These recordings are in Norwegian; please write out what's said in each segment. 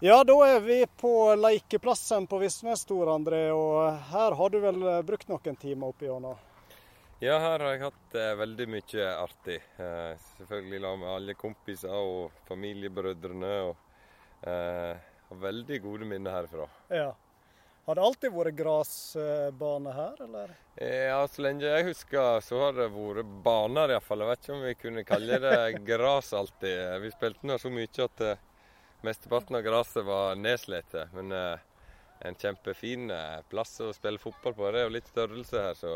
Ja, da er vi på lekeplassen på Visnes, Tor André. Og her har du vel brukt noen timer opp igjennom? Ja, her har jeg hatt eh, veldig mye artig. Eh, selvfølgelig la med alle kompiser og familiebrødrene. Og eh, har veldig gode minner herfra. Ja. Har det alltid vært grasbane her, eller? Ja, så lenge jeg husker så har det vært baner iallfall. Jeg vet ikke om vi kunne kalle det gras alltid. Vi spilte nå så mye at mesteparten av gresset var nedslitt. Men uh, en kjempefin uh, plass å spille fotball på. Det er jo litt størrelse her, så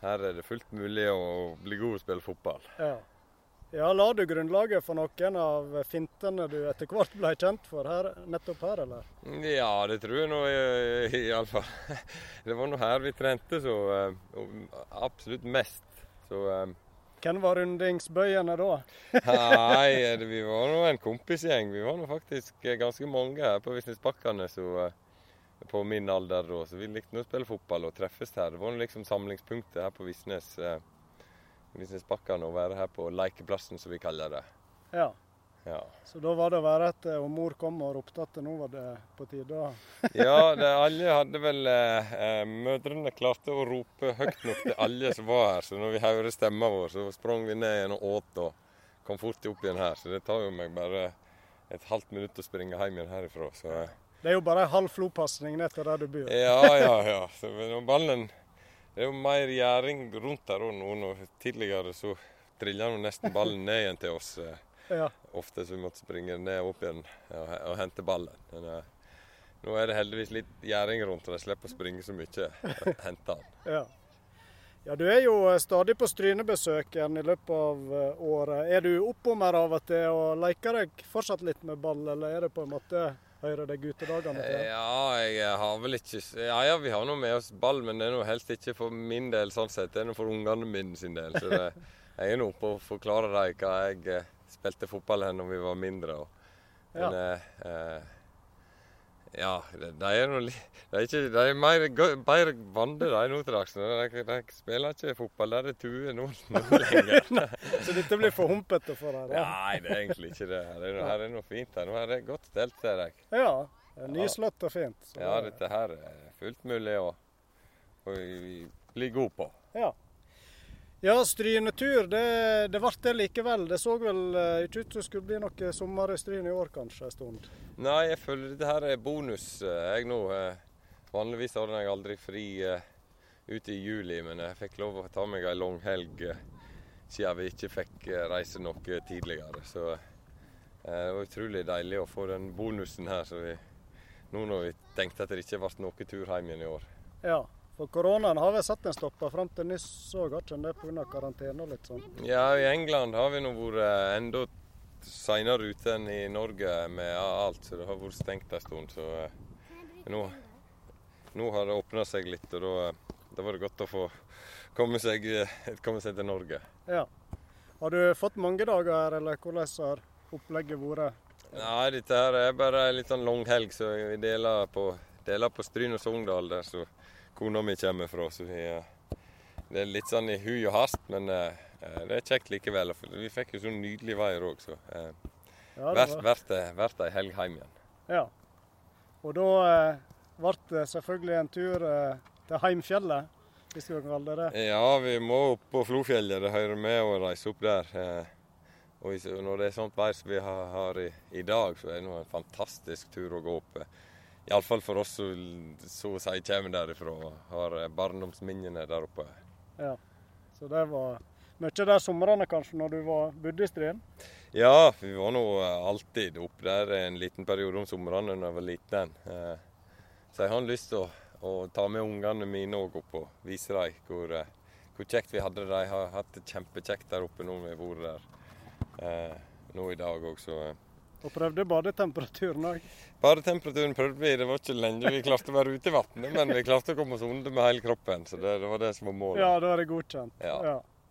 her er det fullt mulig å bli god å spille fotball. Ja. Ja, La du grunnlaget for noen av fintene du etter hvert ble kjent for her, nettopp her, eller? Ja, det tror jeg nå iallfall. Det var nå her vi trente så absolutt mest. Så Hvem var rundingsbøyene da? Nei, vi var nå en kompisgjeng. Vi var nå faktisk ganske mange her på Visnesbakkene på min alder da. Så vi likte å spille fotball og treffes her. Det var liksom samlingspunktet her på Visnes. Visnesbakkene å være her på lekeplassen, som vi kaller det. Ja. Ja. Så da var det å være etter og mor kom og ropte at nå var det på tide? ja, det, alle hadde vel eh, Mødrene klarte å rope høyt nok til alle som var her. Så når vi hørte stemmen vår, så sprang vi ned igjen og åt og kom fort opp igjen her. Så det tar jo meg bare et halvt minutt å springe hjem igjen herifra. Så. Det er jo bare en halv flopasning ned til der du bor. ja, ja, ja. Så ballen det er jo mer gjæring rundt her òg nå. Tidligere så trilla nesten ballen ned igjen til oss. Ja. Ofte så vi måtte springe ned og opp igjen og, og hente ballen. Men uh, nå er det heldigvis litt gjerding rundt, og de slipper å springe så mye og hente den. Ja. ja, du er jo stadig på strynebesøk igjen i løpet av året. Er du oppommer av og til og leker deg fortsatt litt med ball, eller er det på en måte Hører deg guttedagene til? Ja, jeg har vel ikke Ja, ja, vi har nå med oss ball, men det er nå helst ikke for min del sånn sett. Det er nå for ungene mine sin del. Så det, jeg er nå oppe og forklarer dem hva jeg spilte fotball her når vi var mindre. Og, men ja. eh, ja, de er noe, De er, ikke, de er mer, bedre vante de dags. De, de, spiller ikke fotball der det tue nå, lenger. så dette blir for humpete for deg? Nei, det er egentlig ikke det. Her er, her er noe fint. her. Nå er det godt stelt, ser jeg. Ja, er nyslått og fint. Så ja, dette her er fullt mulig å bli god på. Ja. Ja, strynetur, det, det ble det likevel. Det så vel ikke ut som det skulle bli noe sommer i Stryn i år, kanskje en stund? Nei, jeg føler det her er bonus. Jeg nå, Vanligvis har jeg aldri fri ute i juli, men jeg fikk lov å ta meg ei lang helg siden vi ikke fikk reise noe tidligere. Så det var utrolig deilig å få den bonusen her. Så vi, nå når vi tenkte at det ikke ble noe tur hjem igjen i år. Ja, for koronaen har vel satt en stopper fram til nyss òg, har ikke det pga. karantene og litt sånn? Ja, i England har vi nå vært enda seinere ute enn i Norge med alt, så det har vært stengt en stund. Så nå, nå har det åpna seg litt, og da, da, var det godt å få komme seg, komme seg til Norge. Ja. Har du fått mange dager her, eller hvordan har opplegget vært? Nei, dette her er bare en litt sånn lang helg, så vi deler på, deler på Stryn og Sogndal. der, så kona mi kommer fra. Så vi, det er litt sånn i hui og hast, men det er kjekt likevel. Vi fikk jo så nydelig veier òg, så ja, verdt, ei helg hjem igjen. Ja. Og da ble det selvfølgelig en tur til Heimfjellet, hvis du kan kalle det det? Ja, vi må opp på Flofjellet. Det hører med å reise opp der. Og når det er sånt vær som vi har i dag, så er det en fantastisk tur å gå opp. Iallfall for oss som så å si kommer derifra og har barndomsminnene der oppe. Ja, Så det var mye der somrene kanskje, når du var bodde i Stryn? Ja, vi var nå alltid oppe der en liten periode om somrene da jeg var liten. Så jeg har lyst til å, å ta med ungene mine òg opp og vise dem hvor, hvor, kjekt vi hadde det. De har hatt det kjempekjekt der oppe når vi har vært der nå i dag òg, så og prøvde badetemperaturen òg? Badetemperaturen prøvde vi. Det var ikke lenge vi klarte å være ute i vannet, men vi klarte å komme oss under med hele kroppen. Så det, det var det som var målet. Ja, da er det godkjent. Ja. ja.